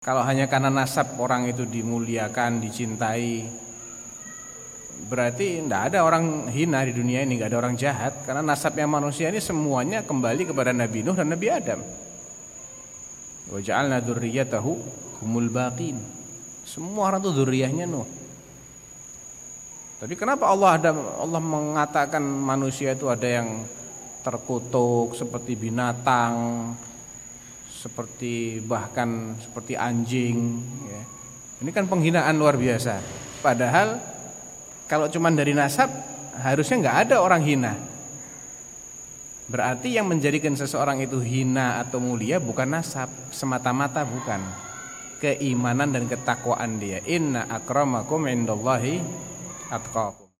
Kalau hanya karena nasab orang itu dimuliakan, dicintai, berarti tidak ada orang hina di dunia ini, tidak ada orang jahat. Karena nasabnya manusia ini semuanya kembali kepada Nabi Nuh dan Nabi Adam. Wa ja'alna dzurriyyatahu humul baqin. Semua orang itu dzurriyyahnya Nuh. Tapi kenapa Allah ada Allah mengatakan manusia itu ada yang terkutuk seperti binatang, seperti bahkan seperti anjing ya. Ini kan penghinaan luar biasa. Padahal kalau cuma dari nasab harusnya nggak ada orang hina. Berarti yang menjadikan seseorang itu hina atau mulia bukan nasab, semata-mata bukan. Keimanan dan ketakwaan dia. Inna akramakum indallahi atqakum.